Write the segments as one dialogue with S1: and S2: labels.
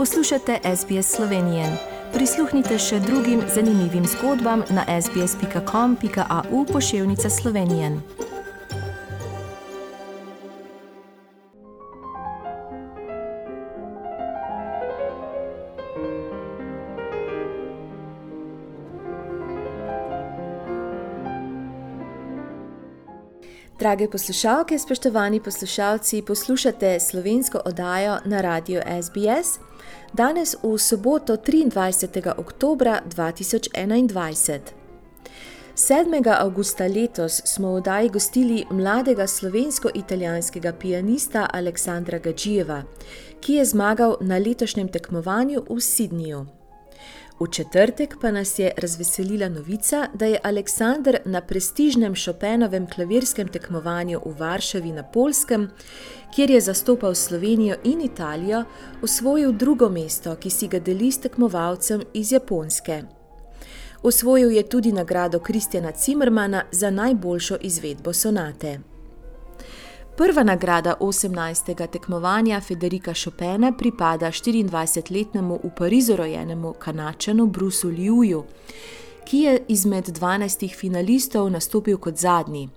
S1: Poslušate SBS Slovenije. Prisluhnite še drugim zanimivim zgodbam na sbsp.com.au pošiljka Slovenije. Drage poslušalke, spoštovani poslušalci, poslušate slovensko oddajo na radiju SBS. Danes v soboto 23. oktober 2021. 7. avgusta letos smo v oddaji gostili mladega slovensko-italijanskega pianista Aleksandra Gađijeva, ki je zmagal na letošnjem tekmovanju v Sydneyju. V četrtek pa nas je razveselila novica, da je Aleksandr na prestižnem Chopinovem klavirskem tekmovanju v Varšavi na Polskem, kjer je zastopal Slovenijo in Italijo, osvojil drugo mesto, ki si ga deli s tekmovalcem iz Japonske. Osvojil je tudi nagrado Kristjana Zimmermana za najboljšo izvedbo sonate. Prva nagrada 18. tekmovanja Federika Chopina pripada 24-letnemu v Parizu rojenemu kanačanu Brusu Liuju, ki je izmed 12 finalistov nastopil kot zadnji.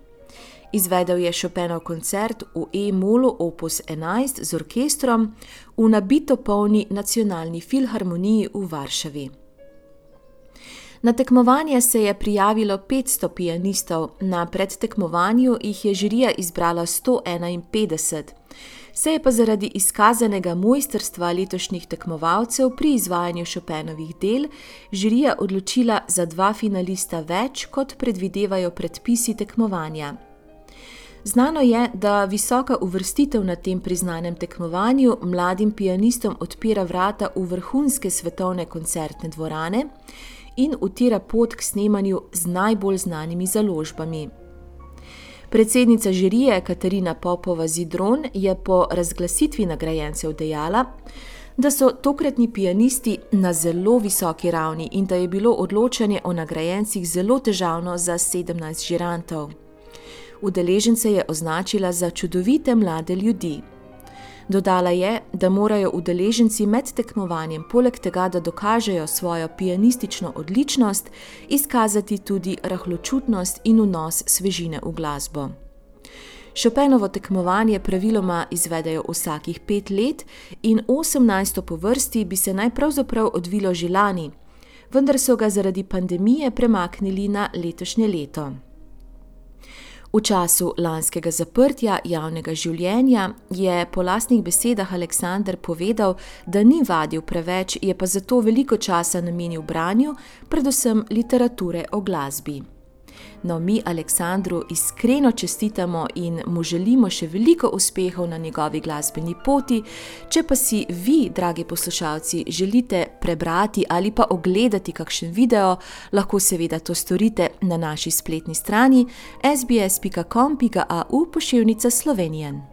S1: Izvedel je Chopinov koncert v E-molu Opus 11 z orkestrom v nabito polni nacionalni filharmoniji v Varšavi. Na tekmovanje se je prijavilo 500 pianistov, na predtekmovanju jih je žirija izbrala 151. Se je pa zaradi izkazanega mojstrstva letošnjih tekmovalcev pri izvajanju Chopinovih del žirija odločila za dva finalista več, kot predvidevajo predpisi tekmovanja. Znano je, da visoka uvrstitev na tem priznanem tekmovanju mladim pianistom odpira vrata v vrhunske svetovne koncertne dvorane in utira pot k snemanju z najbolj znanimi založbami. Predsednica žirije Katarina Popova Zidron je po razglasitvi nagrajencev dejala, da so tokratni pianisti na zelo visoki ravni in da je bilo odločanje o nagrajencih zelo težavno za 17 žirantov. Udeležence je označila za čudovite mlade ljudi. Dodala je, da morajo udeleženci med tekmovanjem, poleg tega, da dokažejo svojo pianistično odličnost, izkazati tudi rahločutnost in vnos svežine v glasbo. Chopinovo tekmovanje praviloma izvedejo vsakih pet let in 18. po vrsti bi se naj pravzaprav odvilo že lani, vendar so ga zaradi pandemije premaknili na letošnje leto. V času lanskega zaprtja javnega življenja je po lastnih besedah Aleksandr povedal, da ni vadil preveč, je pa zato veliko časa namenil branju, predvsem literature o glasbi. No, mi Aleksandru iskreno čestitamo in mu želimo še veliko uspehov na njegovi glasbeni poti. Če pa si vi, dragi poslušalci, želite prebrati ali pa ogledati kakšen video, lahko seveda to storite na naši spletni strani sbs.com.au pošiljka Slovenije.